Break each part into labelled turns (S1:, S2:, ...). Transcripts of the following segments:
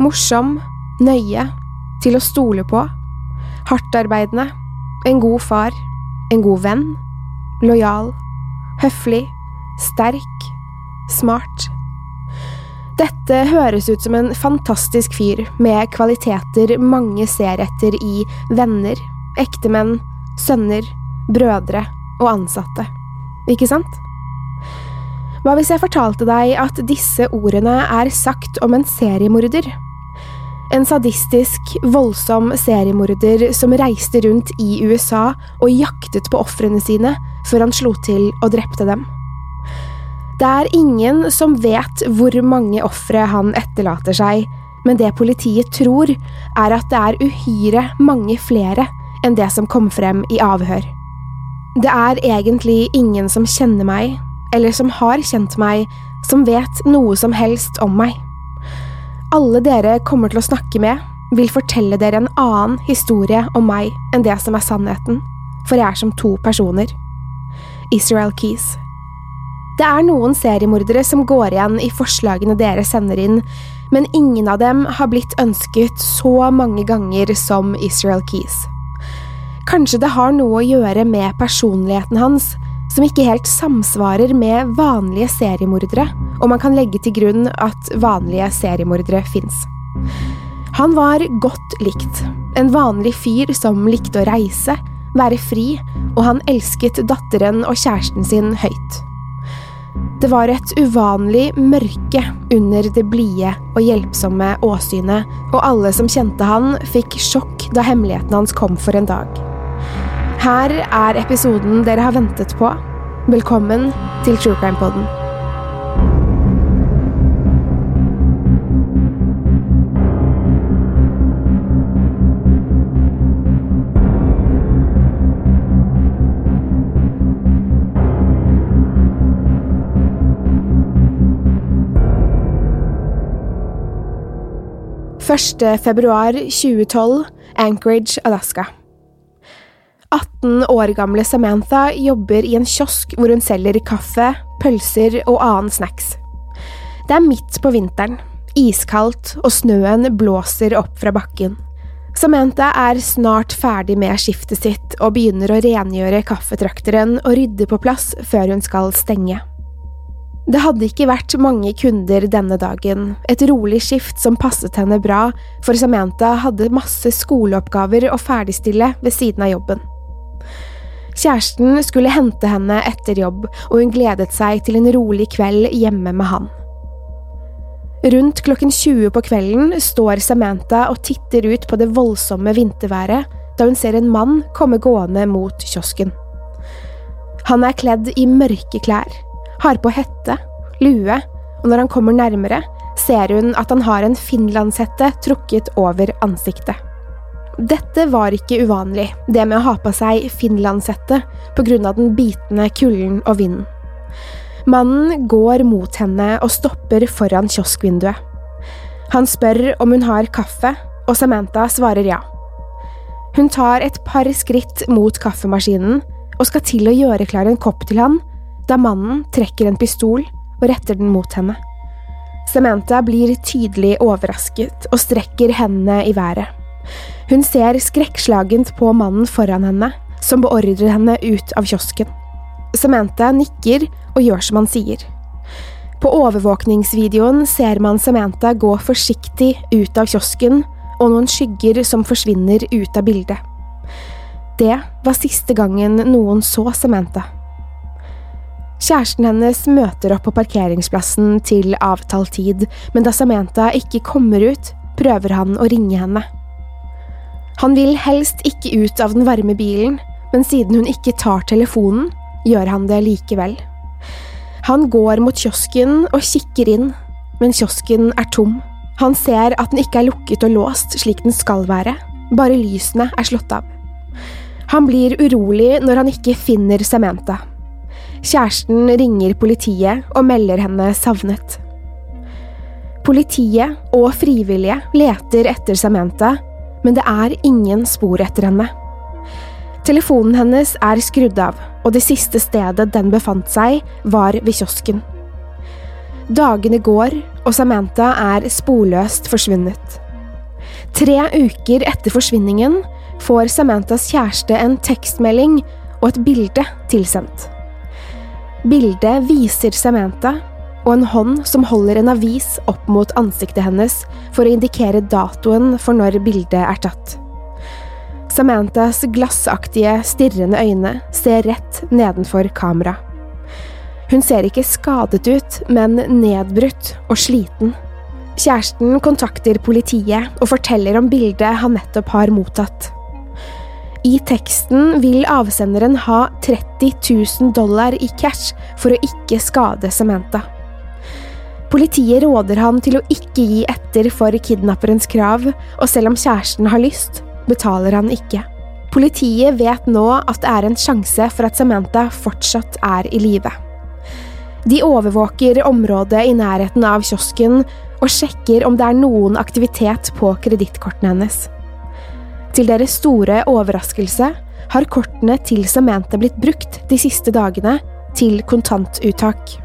S1: morsom, nøye, til å stole på, hardtarbeidende, en god far, en god venn, lojal, høflig, sterk, smart. Dette høres ut som en fantastisk fyr med kvaliteter mange ser etter i venner, ektemenn, sønner, brødre og ansatte. Ikke sant? Hva hvis jeg fortalte deg at disse ordene er sagt om en seriemorder? En sadistisk, voldsom seriemorder som reiste rundt i USA og jaktet på ofrene sine før han slo til og drepte dem. Det er ingen som vet hvor mange ofre han etterlater seg, men det politiet tror, er at det er uhyre mange flere enn det som kom frem i avhør. Det er egentlig ingen som kjenner meg, eller som har kjent meg, som vet noe som helst om meg. Alle dere kommer til å snakke med, vil fortelle dere en annen historie om meg enn det som er sannheten, for jeg er som to personer. Israel Keys. Det er noen seriemordere som går igjen i forslagene dere sender inn, men ingen av dem har blitt ønsket så mange ganger som Israel Keys. Kanskje det har noe å gjøre med personligheten hans, som ikke helt samsvarer med vanlige seriemordere, og man kan legge til grunn at vanlige seriemordere fins. Han var godt likt, en vanlig fyr som likte å reise, være fri, og han elsket datteren og kjæresten sin høyt. Det var et uvanlig mørke under det blide og hjelpsomme åsynet, og alle som kjente han, fikk sjokk da hemmeligheten hans kom for en dag. Her er episoden dere har ventet på. Velkommen til True Crime Poden. Første februar 2012, Anchorage, Alaska. 18 år gamle Samantha jobber i en kiosk hvor hun selger kaffe, pølser og annen snacks. Det er midt på vinteren, iskaldt og snøen blåser opp fra bakken. Samantha er snart ferdig med skiftet sitt og begynner å rengjøre kaffetrakteren og rydde på plass før hun skal stenge. Det hadde ikke vært mange kunder denne dagen, et rolig skift som passet henne bra, for Samantha hadde masse skoleoppgaver å ferdigstille ved siden av jobben. Kjæresten skulle hente henne etter jobb, og hun gledet seg til en rolig kveld hjemme med han. Rundt klokken 20 på kvelden står Samantha og titter ut på det voldsomme vinterværet da hun ser en mann komme gående mot kiosken. Han er kledd i mørke klær, har på hette, lue, og når han kommer nærmere, ser hun at han har en finlandshette trukket over ansiktet. Dette var ikke uvanlig, det med å ha på seg finlandshette av den bitende kulden og vinden. Mannen går mot henne og stopper foran kioskvinduet. Han spør om hun har kaffe, og Samantha svarer ja. Hun tar et par skritt mot kaffemaskinen og skal til å gjøre klar en kopp til han, da mannen trekker en pistol og retter den mot henne. Samantha blir tydelig overrasket og strekker hendene i været. Hun ser skrekkslagent på mannen foran henne, som beordrer henne ut av kiosken. Samantha nikker og gjør som han sier. På overvåkningsvideoen ser man Samantha gå forsiktig ut av kiosken og noen skygger som forsvinner ut av bildet. Det var siste gangen noen så Samantha. Kjæresten hennes møter opp på parkeringsplassen til avtalt tid, men da Samantha ikke kommer ut, prøver han å ringe henne. Han vil helst ikke ut av den varme bilen, men siden hun ikke tar telefonen, gjør han det likevel. Han går mot kiosken og kikker inn, men kiosken er tom. Han ser at den ikke er lukket og låst slik den skal være, bare lysene er slått av. Han blir urolig når han ikke finner Samantha. Kjæresten ringer politiet og melder henne savnet. Politiet og frivillige leter etter Samantha, men det er ingen spor etter henne. Telefonen hennes er skrudd av, og det siste stedet den befant seg, var ved kiosken. Dagene går, og Samantha er sporløst forsvunnet. Tre uker etter forsvinningen får Samanthas kjæreste en tekstmelding og et bilde tilsendt. Bildet viser Samantha og en hånd som holder en avis opp mot ansiktet hennes for å indikere datoen for når bildet er tatt. Samanthas glassaktige, stirrende øyne ser rett nedenfor kamera. Hun ser ikke skadet ut, men nedbrutt og sliten. Kjæresten kontakter politiet og forteller om bildet han nettopp har mottatt. I teksten vil avsenderen ha 30 000 dollar i cash for å ikke skade Samantha. Politiet råder ham til å ikke gi etter for kidnapperens krav, og selv om kjæresten har lyst, betaler han ikke. Politiet vet nå at det er en sjanse for at Samantha fortsatt er i live. De overvåker området i nærheten av kiosken og sjekker om det er noen aktivitet på kredittkortene hennes. Til deres store overraskelse har kortene til Samantha blitt brukt de siste dagene til kontantuttak.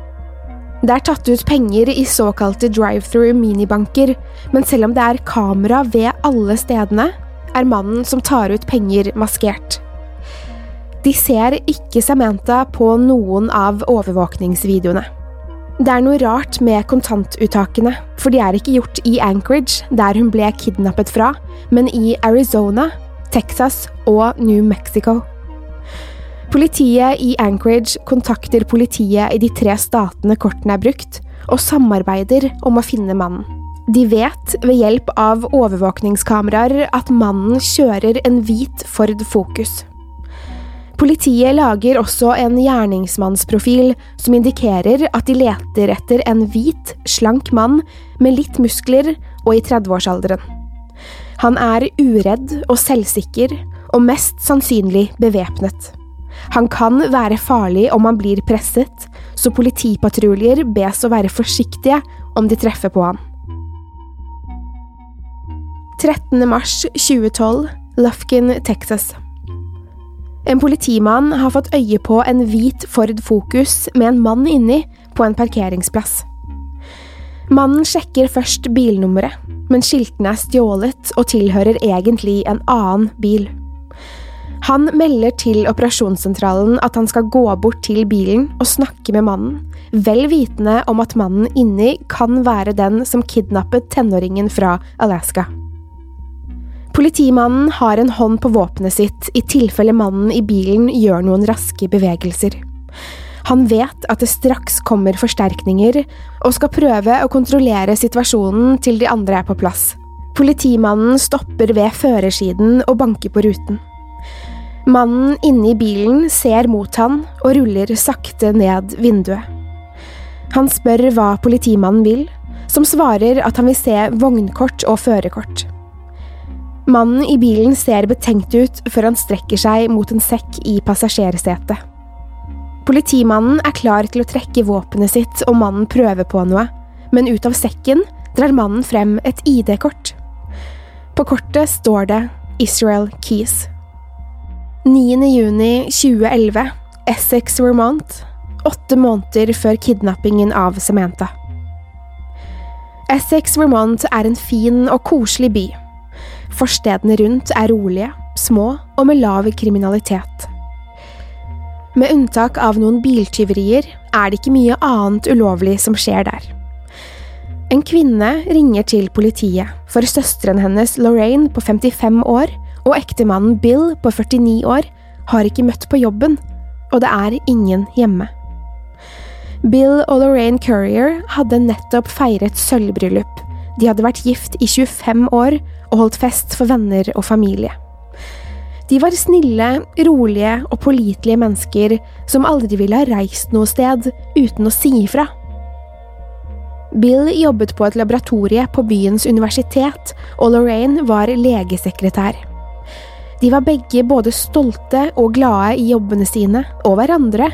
S1: Det er tatt ut penger i såkalte drive-through minibanker, men selv om det er kamera ved alle stedene, er mannen som tar ut penger maskert. De ser ikke Samantha på noen av overvåkningsvideoene. Det er noe rart med kontantuttakene, for de er ikke gjort i Anchorage, der hun ble kidnappet fra, men i Arizona, Texas og New Mexico. Politiet i Anchorage kontakter politiet i de tre statene kortene er brukt, og samarbeider om å finne mannen. De vet ved hjelp av overvåkningskameraer at mannen kjører en hvit Ford Focus. Politiet lager også en gjerningsmannsprofil som indikerer at de leter etter en hvit, slank mann med litt muskler og i 30-årsalderen. Han er uredd og selvsikker, og mest sannsynlig bevæpnet. Han kan være farlig om han blir presset, så politipatruljer bes å være forsiktige om de treffer på han. 13. mars 2012, Lufkin, Texas. En politimann har fått øye på en hvit Ford Focus med en mann inni på en parkeringsplass. Mannen sjekker først bilnummeret, men skiltene er stjålet og tilhører egentlig en annen bil. Han melder til operasjonssentralen at han skal gå bort til bilen og snakke med mannen, vel vitende om at mannen inni kan være den som kidnappet tenåringen fra Alaska. Politimannen har en hånd på våpenet sitt i tilfelle mannen i bilen gjør noen raske bevegelser. Han vet at det straks kommer forsterkninger, og skal prøve å kontrollere situasjonen til de andre er på plass. Politimannen stopper ved førersiden og banker på ruten. Mannen inne i bilen ser mot han og ruller sakte ned vinduet. Han spør hva politimannen vil, som svarer at han vil se vognkort og førerkort. Mannen i bilen ser betenkt ut før han strekker seg mot en sekk i passasjersetet. Politimannen er klar til å trekke våpenet sitt og mannen prøver på noe, men ut av sekken drar mannen frem et ID-kort. På kortet står det Israel Keys. 9. juni 2011, Essex, Vermont, åtte måneder før kidnappingen av Samantha. Essex, Vermont er en fin og koselig by. Forstedene rundt er rolige, små og med lav kriminalitet. Med unntak av noen biltyverier er det ikke mye annet ulovlig som skjer der. En kvinne ringer til politiet, for søsteren hennes Lorraine på 55 år og ektemannen Bill på 49 år har ikke møtt på jobben, og det er ingen hjemme. Bill og Lorraine Currier hadde nettopp feiret sølvbryllup. De hadde vært gift i 25 år og holdt fest for venner og familie. De var snille, rolige og pålitelige mennesker som aldri ville ha reist noe sted uten å si ifra. Bill jobbet på et laboratorie på byens universitet, og Lorraine var legesekretær. De var begge både stolte og glade i jobbene sine, og hverandre.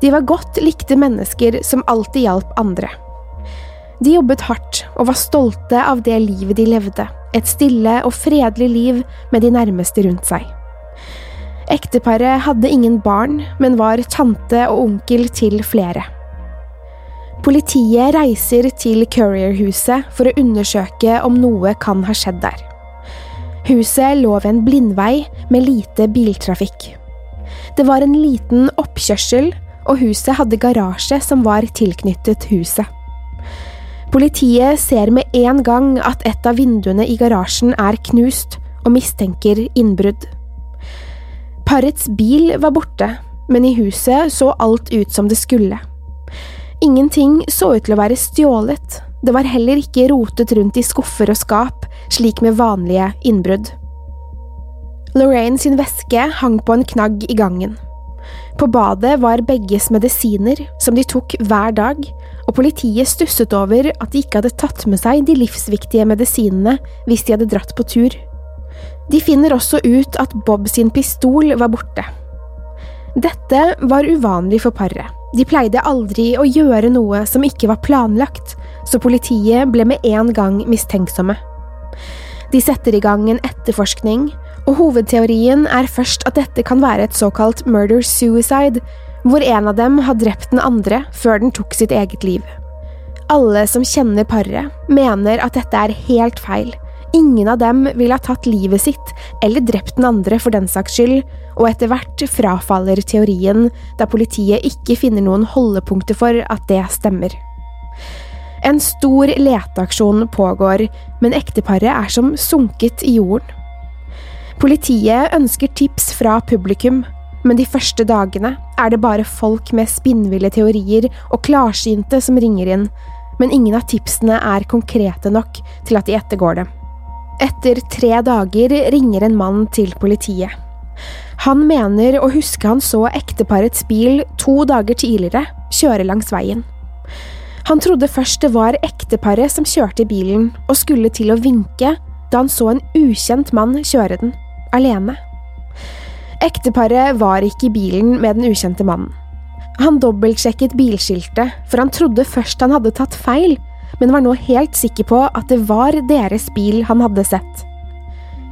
S1: De var godt likte mennesker som alltid hjalp andre. De jobbet hardt og var stolte av det livet de levde, et stille og fredelig liv med de nærmeste rundt seg. Ekteparet hadde ingen barn, men var tante og onkel til flere. Politiet reiser til Courier-huset for å undersøke om noe kan ha skjedd der. Huset lå ved en blindvei med lite biltrafikk. Det var en liten oppkjørsel, og huset hadde garasje som var tilknyttet huset. Politiet ser med en gang at et av vinduene i garasjen er knust, og mistenker innbrudd. Parets bil var borte, men i huset så alt ut som det skulle. Ingenting så ut til å være stjålet, det var heller ikke rotet rundt i skuffer og skap, slik med vanlige innbrudd. Lorraine sin veske hang på en knagg i gangen. På badet var begges medisiner, som de tok hver dag, og politiet stusset over at de ikke hadde tatt med seg de livsviktige medisinene hvis de hadde dratt på tur. De finner også ut at Bob sin pistol var borte. Dette var uvanlig for paret. De pleide aldri å gjøre noe som ikke var planlagt, så politiet ble med en gang mistenksomme. De setter i gang en etterforskning, og hovedteorien er først at dette kan være et såkalt murder-suicide, hvor en av dem har drept den andre før den tok sitt eget liv. Alle som kjenner paret, mener at dette er helt feil. Ingen av dem ville ha tatt livet sitt, eller drept den andre for den saks skyld, og etter hvert frafaller teorien, da politiet ikke finner noen holdepunkter for at det stemmer. En stor leteaksjon pågår, men ekteparet er som sunket i jorden. Politiet ønsker tips fra publikum, men de første dagene er det bare folk med spinnville teorier og klarsynte som ringer inn, men ingen av tipsene er konkrete nok til at de ettergår dem. Etter tre dager ringer en mann til politiet. Han mener å huske han så ekteparets bil to dager tidligere kjøre langs veien. Han trodde først det var ekteparet som kjørte bilen, og skulle til å vinke da han så en ukjent mann kjøre den, alene. Ekteparet var ikke i bilen med den ukjente mannen. Han dobbeltsjekket bilskiltet, for han trodde først han hadde tatt feil, men var nå helt sikker på at det var deres bil han hadde sett.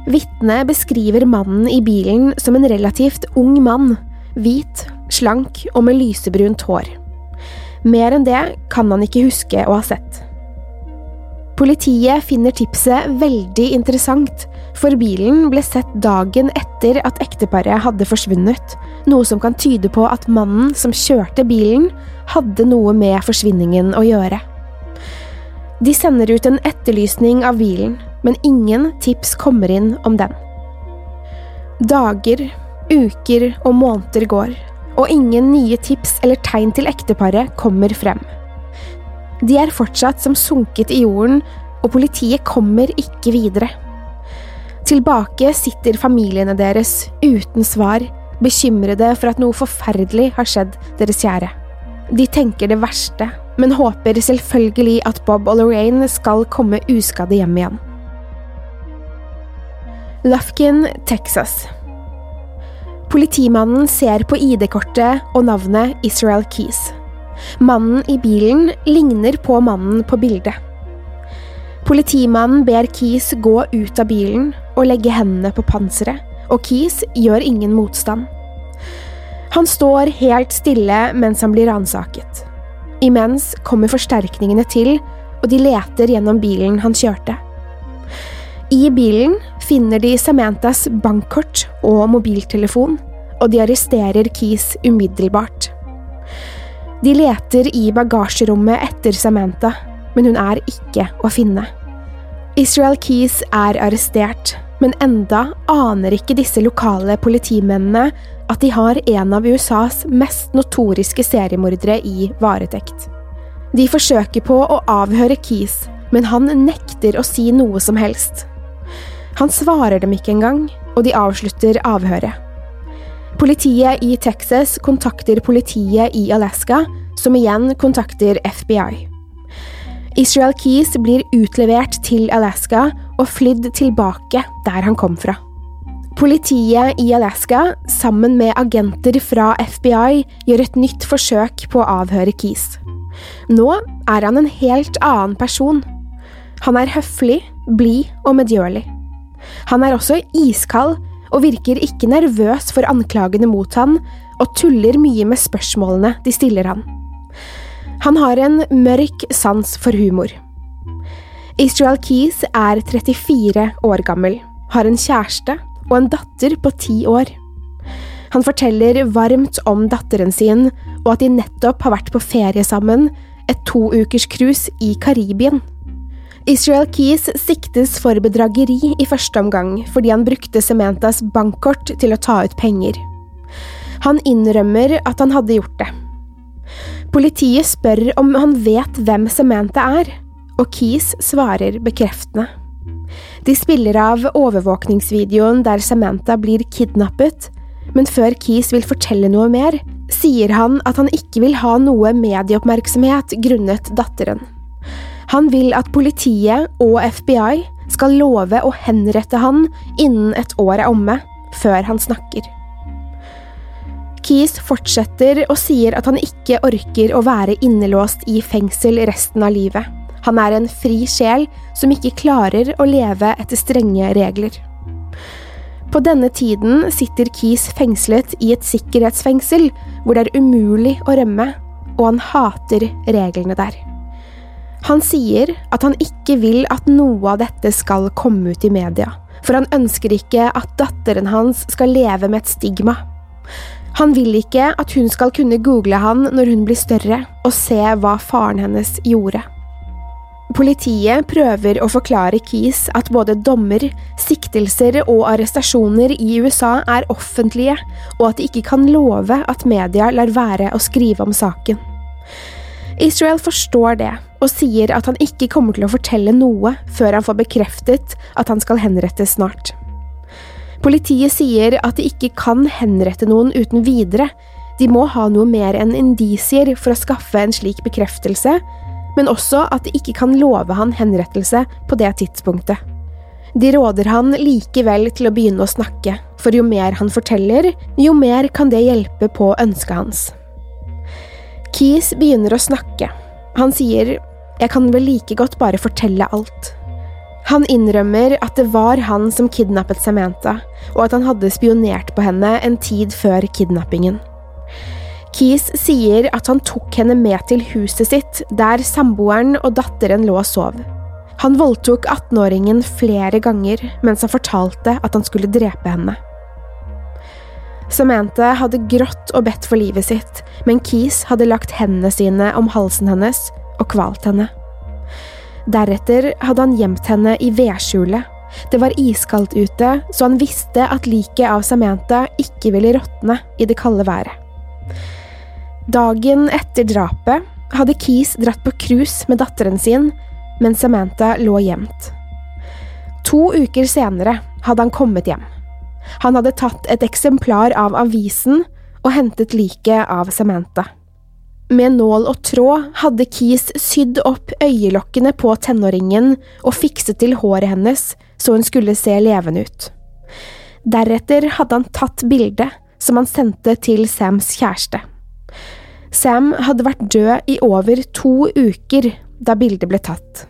S1: Vitnet beskriver mannen i bilen som en relativt ung mann, hvit, slank og med lysebrunt hår. Mer enn det kan han ikke huske å ha sett. Politiet finner tipset veldig interessant, for bilen ble sett dagen etter at ekteparet hadde forsvunnet, noe som kan tyde på at mannen som kjørte bilen, hadde noe med forsvinningen å gjøre. De sender ut en etterlysning av bilen, men ingen tips kommer inn om den. Dager, uker og måneder går, og ingen nye tips eller tegn til ekteparet kommer frem. De er fortsatt som sunket i jorden, og politiet kommer ikke videre. Tilbake sitter familiene deres uten svar, bekymrede for at noe forferdelig har skjedd deres kjære. De tenker det verste, men håper selvfølgelig at Bob og Lorraine skal komme uskadde hjem igjen. Lufkin, Texas. Politimannen ser på ID-kortet og navnet Israel Keys. Mannen i bilen ligner på mannen på bildet. Politimannen ber Keys gå ut av bilen og legge hendene på panseret, og Keys gjør ingen motstand. Han står helt stille mens han blir ransaket. Imens kommer forsterkningene til, og de leter gjennom bilen han kjørte. I bilen finner de Samanthas bankkort og mobiltelefon, og de arresterer Keys umiddelbart. De leter i bagasjerommet etter Samantha, men hun er ikke å finne. Israel Keys er arrestert, men enda aner ikke disse lokale politimennene at de har en av USAs mest notoriske seriemordere i varetekt. De forsøker på å avhøre Keys, men han nekter å si noe som helst. Han svarer dem ikke engang, og de avslutter avhøret. Politiet i Texas kontakter politiet i Alaska, som igjen kontakter FBI. Israel Keys blir utlevert til Alaska og flydd tilbake der han kom fra. Politiet i Alaska, sammen med agenter fra FBI, gjør et nytt forsøk på å avhøre Keys. Nå er han en helt annen person. Han er høflig, blid og medgjørlig. Han er også iskald og virker ikke nervøs for anklagene mot han, og tuller mye med spørsmålene de stiller han. Han har en mørk sans for humor. Israel Keys er 34 år gammel, har en kjæreste og en datter på ti år. Han forteller varmt om datteren sin, og at de nettopp har vært på ferie sammen, et to ukers cruise i Karibien. Israel Keys siktes for bedrageri i første omgang fordi han brukte Sementas bankkort til å ta ut penger. Han innrømmer at han hadde gjort det. Politiet spør om han vet hvem Sementa er, og Keys svarer bekreftende. De spiller av overvåkningsvideoen der Sementa blir kidnappet, men før Keys vil fortelle noe mer, sier han at han ikke vil ha noe medieoppmerksomhet grunnet datteren. Han vil at politiet og FBI skal love å henrette han innen et år er omme, før han snakker. Keys fortsetter og sier at han ikke orker å være innelåst i fengsel resten av livet. Han er en fri sjel som ikke klarer å leve etter strenge regler. På denne tiden sitter Keys fengslet i et sikkerhetsfengsel hvor det er umulig å rømme, og han hater reglene der. Han sier at han ikke vil at noe av dette skal komme ut i media, for han ønsker ikke at datteren hans skal leve med et stigma. Han vil ikke at hun skal kunne google han når hun blir større, og se hva faren hennes gjorde. Politiet prøver å forklare Keys at både dommer, siktelser og arrestasjoner i USA er offentlige, og at de ikke kan love at media lar være å skrive om saken. Israel forstår det, og sier at han ikke kommer til å fortelle noe før han får bekreftet at han skal henrettes snart. Politiet sier at de ikke kan henrette noen uten videre, de må ha noe mer enn indisier for å skaffe en slik bekreftelse, men også at de ikke kan love han henrettelse på det tidspunktet. De råder han likevel til å begynne å snakke, for jo mer han forteller, jo mer kan det hjelpe på ønsket hans. Keys begynner å snakke. Han sier jeg kan vel like godt bare fortelle alt. Han innrømmer at det var han som kidnappet Samantha, og at han hadde spionert på henne en tid før kidnappingen. Keys sier at han tok henne med til huset sitt, der samboeren og datteren lå og sov. Han voldtok 18-åringen flere ganger mens han fortalte at han skulle drepe henne. Samantha hadde grått og bedt for livet sitt, men Keys hadde lagt hendene sine om halsen hennes og kvalt henne. Deretter hadde han gjemt henne i vedskjulet. Det var iskaldt ute, så han visste at liket av Samantha ikke ville råtne i det kalde været. Dagen etter drapet hadde Keys dratt på cruise med datteren sin, mens Samantha lå gjemt. To uker senere hadde han kommet hjem. Han hadde tatt et eksemplar av avisen og hentet liket av Samantha. Med nål og tråd hadde Keys sydd opp øyelokkene på tenåringen og fikset til håret hennes så hun skulle se levende ut. Deretter hadde han tatt bildet, som han sendte til Sams kjæreste. Sam hadde vært død i over to uker da bildet ble tatt.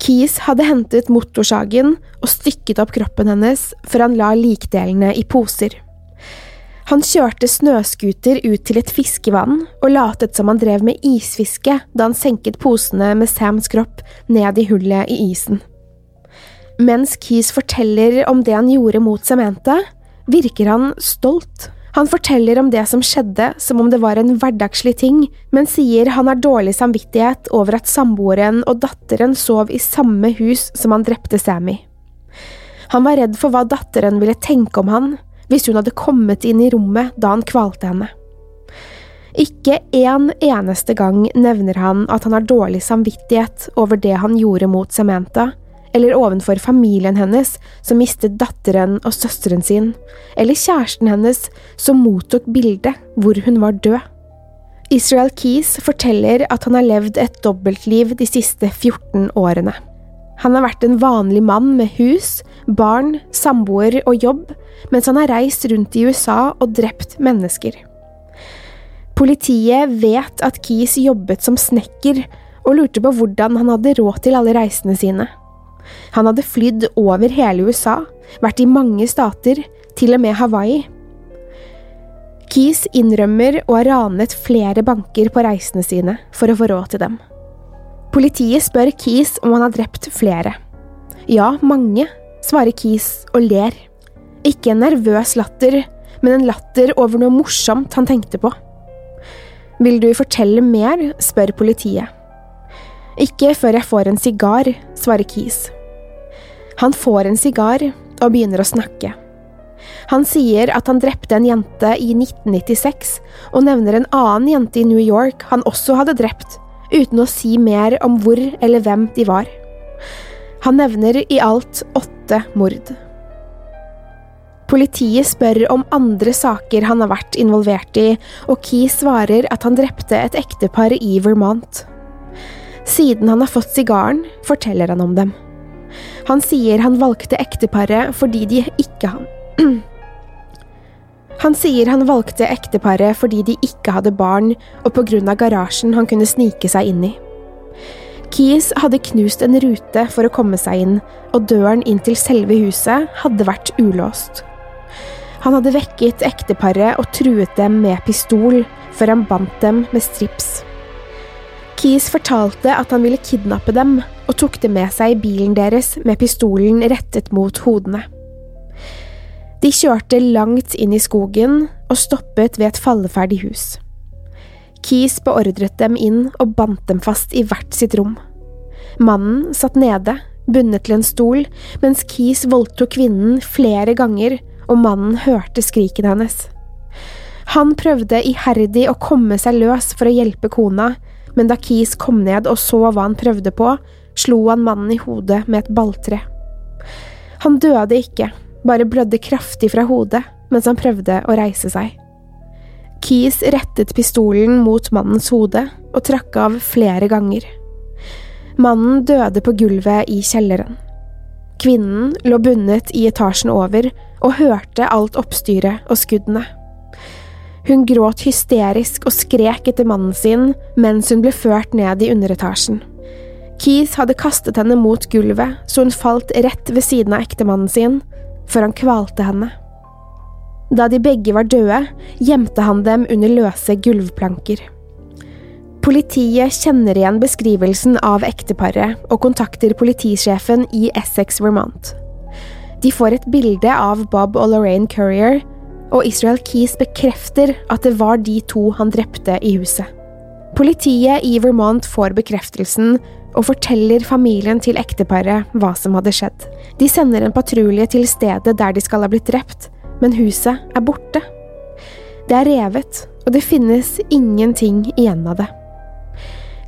S1: Keys hadde hentet motorsagen og stykket opp kroppen hennes før han la likdelene i poser. Han kjørte snøscooter ut til et fiskevann og latet som han drev med isfiske da han senket posene med Sams kropp ned i hullet i isen. Mens Keys forteller om det han gjorde mot Samantha, virker han stolt. Han forteller om det som skjedde som om det var en hverdagslig ting, men sier han har dårlig samvittighet over at samboeren og datteren sov i samme hus som han drepte Sammy. Han var redd for hva datteren ville tenke om han hvis hun hadde kommet inn i rommet da han kvalte henne. Ikke en eneste gang nevner han at han har dårlig samvittighet over det han gjorde mot Samantha, eller ovenfor familien hennes som mistet datteren og søsteren sin, eller kjæresten hennes som mottok bildet hvor hun var død. Israel Keys forteller at han har levd et dobbeltliv de siste 14 årene. Han har vært en vanlig mann med hus, barn, samboer og jobb, mens han har reist rundt i USA og drept mennesker. Politiet vet at Keys jobbet som snekker, og lurte på hvordan han hadde råd til alle reisene sine. Han hadde flydd over hele USA, vært i mange stater, til og med Hawaii. Keys innrømmer å ha ranet flere banker på reisene sine for å få råd til dem. Politiet spør Keys om han har drept flere. Ja, mange, svarer Keys og ler. Ikke en nervøs latter, men en latter over noe morsomt han tenkte på. Vil du fortelle mer, spør politiet. Ikke før jeg får en sigar, svarer Keys. Han får en sigar og begynner å snakke. Han sier at han drepte en jente i 1996, og nevner en annen jente i New York han også hadde drept, uten å si mer om hvor eller hvem de var. Han nevner i alt åtte mord. Politiet spør om andre saker han har vært involvert i, og Key svarer at han drepte et ektepar i Vermont. Siden han har fått sigaren, forteller han om dem. Han sier han valgte ekteparet fordi de ikke han Han sier han valgte ekteparet fordi de ikke hadde barn, og på grunn av garasjen han kunne snike seg inn i. Keys hadde knust en rute for å komme seg inn, og døren inn til selve huset hadde vært ulåst. Han hadde vekket ekteparet og truet dem med pistol, før han bandt dem med strips. Keys fortalte at han ville kidnappe dem, og tok det med seg i bilen deres med pistolen rettet mot hodene. De kjørte langt inn i skogen og stoppet ved et falleferdig hus. Keys beordret dem inn og bandt dem fast i hvert sitt rom. Mannen satt nede, bundet til en stol, mens Keys voldtok kvinnen flere ganger, og mannen hørte skrikene hennes. Han prøvde iherdig å komme seg løs for å hjelpe kona, men da Keys kom ned og så hva han prøvde på, slo han mannen i hodet med et balltre. Han døde ikke, bare blødde kraftig fra hodet mens han prøvde å reise seg. Keys rettet pistolen mot mannens hode og trakk av flere ganger. Mannen døde på gulvet i kjelleren. Kvinnen lå bundet i etasjen over og hørte alt oppstyret og skuddene. Hun gråt hysterisk og skrek etter mannen sin mens hun ble ført ned i underetasjen. Keith hadde kastet henne mot gulvet, så hun falt rett ved siden av ektemannen sin, før han kvalte henne. Da de begge var døde, gjemte han dem under løse gulvplanker. Politiet kjenner igjen beskrivelsen av ekteparet og kontakter politisjefen i Essex, Vermont. De får et bilde av Bob og Lorraine Courier, og Israel Keys bekrefter at det var de to han drepte i huset. Politiet i Vermont får bekreftelsen og forteller familien til ekteparet hva som hadde skjedd. De sender en patrulje til stedet der de skal ha blitt drept, men huset er borte. Det er revet, og det finnes ingenting igjen av det.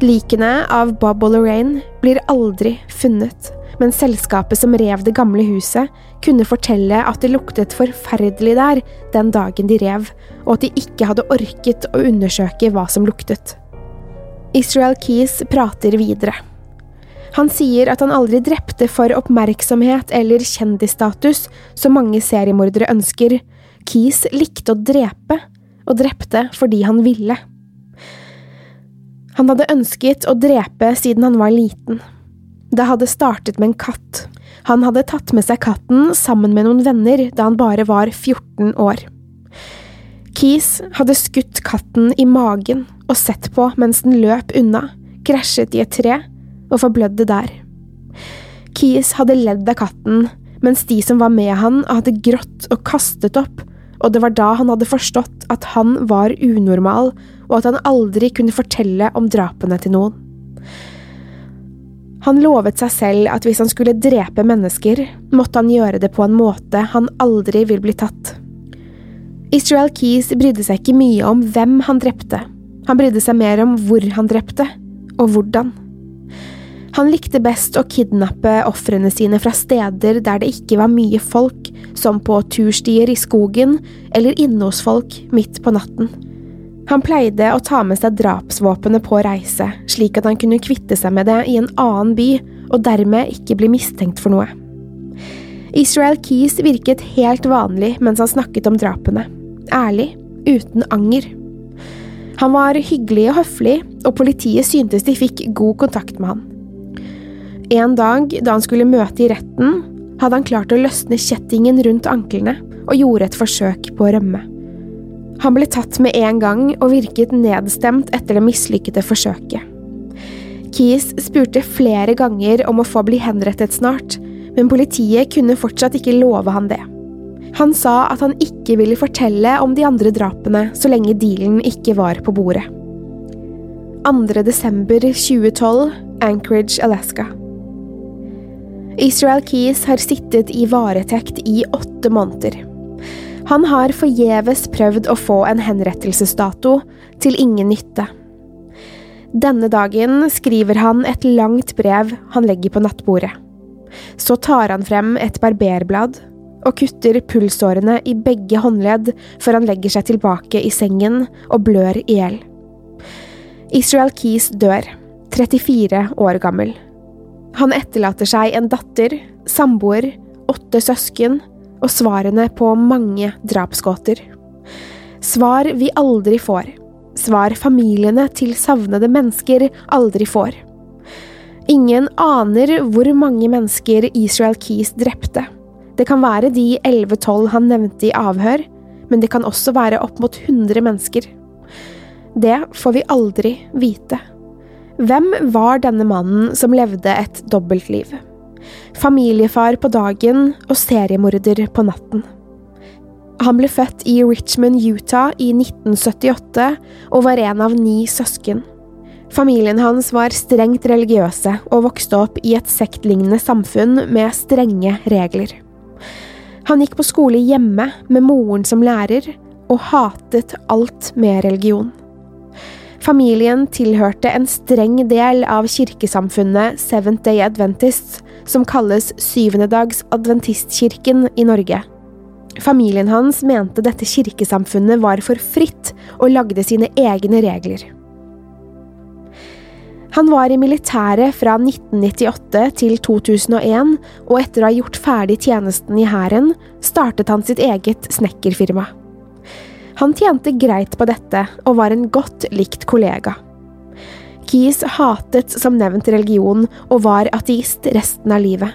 S1: Likene av Bob og Lorraine blir aldri funnet, men selskapet som rev det gamle huset, kunne fortelle at det luktet forferdelig der den dagen de rev, og at de ikke hadde orket å undersøke hva som luktet. Israel Keys prater videre. Han sier at han aldri drepte for oppmerksomhet eller kjendisstatus, som mange seriemordere ønsker. Keys likte å drepe, og drepte fordi han ville. Han hadde ønsket å drepe siden han var liten. Det hadde startet med en katt. Han hadde tatt med seg katten sammen med noen venner da han bare var 14 år. Keys hadde skutt katten i magen og sett på mens den løp unna, krasjet i et tre og forblødde der. Keys hadde ledd av katten, mens de som var med han, hadde grått og kastet opp, og det var da han hadde forstått at han var unormal, og at han aldri kunne fortelle om drapene til noen. Han lovet seg selv at hvis han skulle drepe mennesker, måtte han gjøre det på en måte han aldri vil bli tatt. Israel Keys brydde seg ikke mye om hvem han drepte, han brydde seg mer om hvor han drepte, og hvordan. Han likte best å kidnappe ofrene sine fra steder der det ikke var mye folk, som på turstier i skogen eller inne hos folk midt på natten. Han pleide å ta med seg drapsvåpenet på reise, slik at han kunne kvitte seg med det i en annen by og dermed ikke bli mistenkt for noe. Israel Keys virket helt vanlig mens han snakket om drapene. Ærlig, uten anger. Han var hyggelig og høflig, og politiet syntes de fikk god kontakt med han. En dag da han skulle møte i retten, hadde han klart å løsne kjettingen rundt anklene og gjorde et forsøk på å rømme. Han ble tatt med en gang og virket nedstemt etter det mislykkede forsøket. Keys spurte flere ganger om å få bli henrettet snart, men politiet kunne fortsatt ikke love han det. Han sa at han ikke ville fortelle om de andre drapene så lenge dealen ikke var på bordet. 2. desember 2012, Anchorage, Alaska. Israel Keys har sittet i varetekt i åtte måneder. Han har forgjeves prøvd å få en henrettelsesdato, til ingen nytte. Denne dagen skriver han et langt brev han legger på nattbordet. Så tar han frem et barberblad og kutter pulsårene i begge håndledd før han legger seg tilbake i sengen og blør i hjel. Israel Keys dør, 34 år gammel. Han etterlater seg en datter, samboer, åtte søsken og svarene på mange drapsgåter. Svar vi aldri får. Svar familiene til savnede mennesker aldri får. Ingen aner hvor mange mennesker Israel Keys drepte. Det kan være de 11-12 han nevnte i avhør, men det kan også være opp mot 100 mennesker. Det får vi aldri vite. Hvem var denne mannen som levde et dobbeltliv? Familiefar på dagen og seriemorder på natten. Han ble født i Richmond, Utah i 1978 og var en av ni søsken. Familien hans var strengt religiøse og vokste opp i et sektlignende samfunn med strenge regler. Han gikk på skole hjemme med moren som lærer, og hatet alt med religion. Familien tilhørte en streng del av kirkesamfunnet Seventh Day Adventists, som kalles Syvendedags Adventistkirken i Norge. Familien hans mente dette kirkesamfunnet var for fritt og lagde sine egne regler. Han var i militæret fra 1998 til 2001, og etter å ha gjort ferdig tjenesten i hæren, startet han sitt eget snekkerfirma. Han tjente greit på dette, og var en godt likt kollega. Keys hatet som nevnt religion og var ateist resten av livet.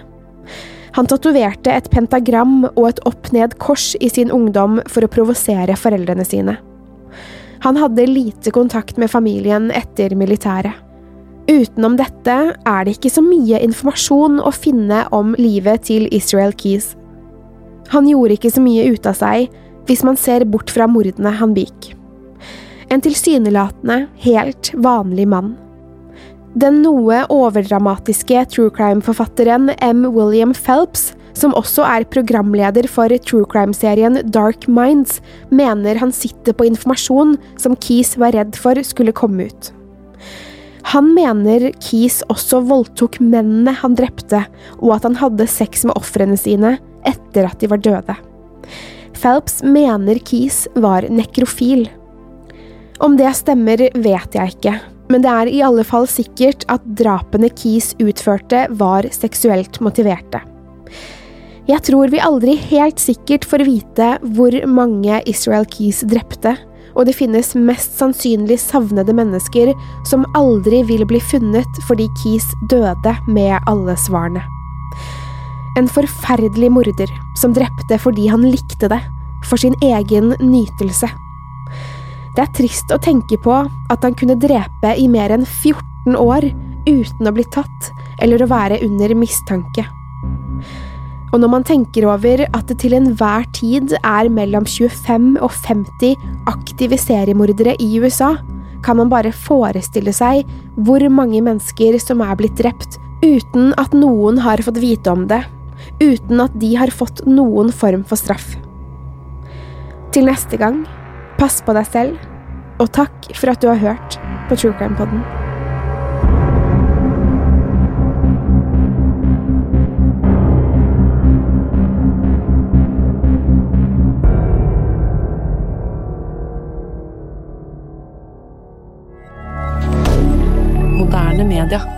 S1: Han tatoverte et pentagram og et opp-ned-kors i sin ungdom for å provosere foreldrene sine. Han hadde lite kontakt med familien etter militæret. Utenom dette er det ikke så mye informasjon å finne om livet til Israel Keys. Han gjorde ikke så mye ut av seg, hvis man ser bort fra mordene han begikk. En tilsynelatende, helt vanlig mann. Den noe overdramatiske true crime-forfatteren M. William Phelps, som også er programleder for true crime-serien Dark Minds, mener han sitter på informasjon som Keys var redd for skulle komme ut. Han mener Keys også voldtok mennene han drepte, og at han hadde sex med ofrene sine etter at de var døde. Phelps mener Keys var nekrofil. Om det stemmer, vet jeg ikke, men det er i alle fall sikkert at drapene Keys utførte, var seksuelt motiverte. Jeg tror vi aldri helt sikkert får vite hvor mange Israel Keys drepte, og det finnes mest sannsynlig savnede mennesker som aldri vil bli funnet fordi Keys døde med alle svarene. En forferdelig morder som drepte fordi han likte det, for sin egen nytelse. Det er trist å tenke på at han kunne drepe i mer enn 14 år uten å bli tatt eller å være under mistanke. Og når man tenker over at det til enhver tid er mellom 25 og 50 aktive seriemordere i USA, kan man bare forestille seg hvor mange mennesker som er blitt drept uten at noen har fått vite om det, uten at de har fått noen form for straff. Til neste gang, pass på deg selv, og takk for at du har hørt på True Crime Podden.
S2: Moderne media.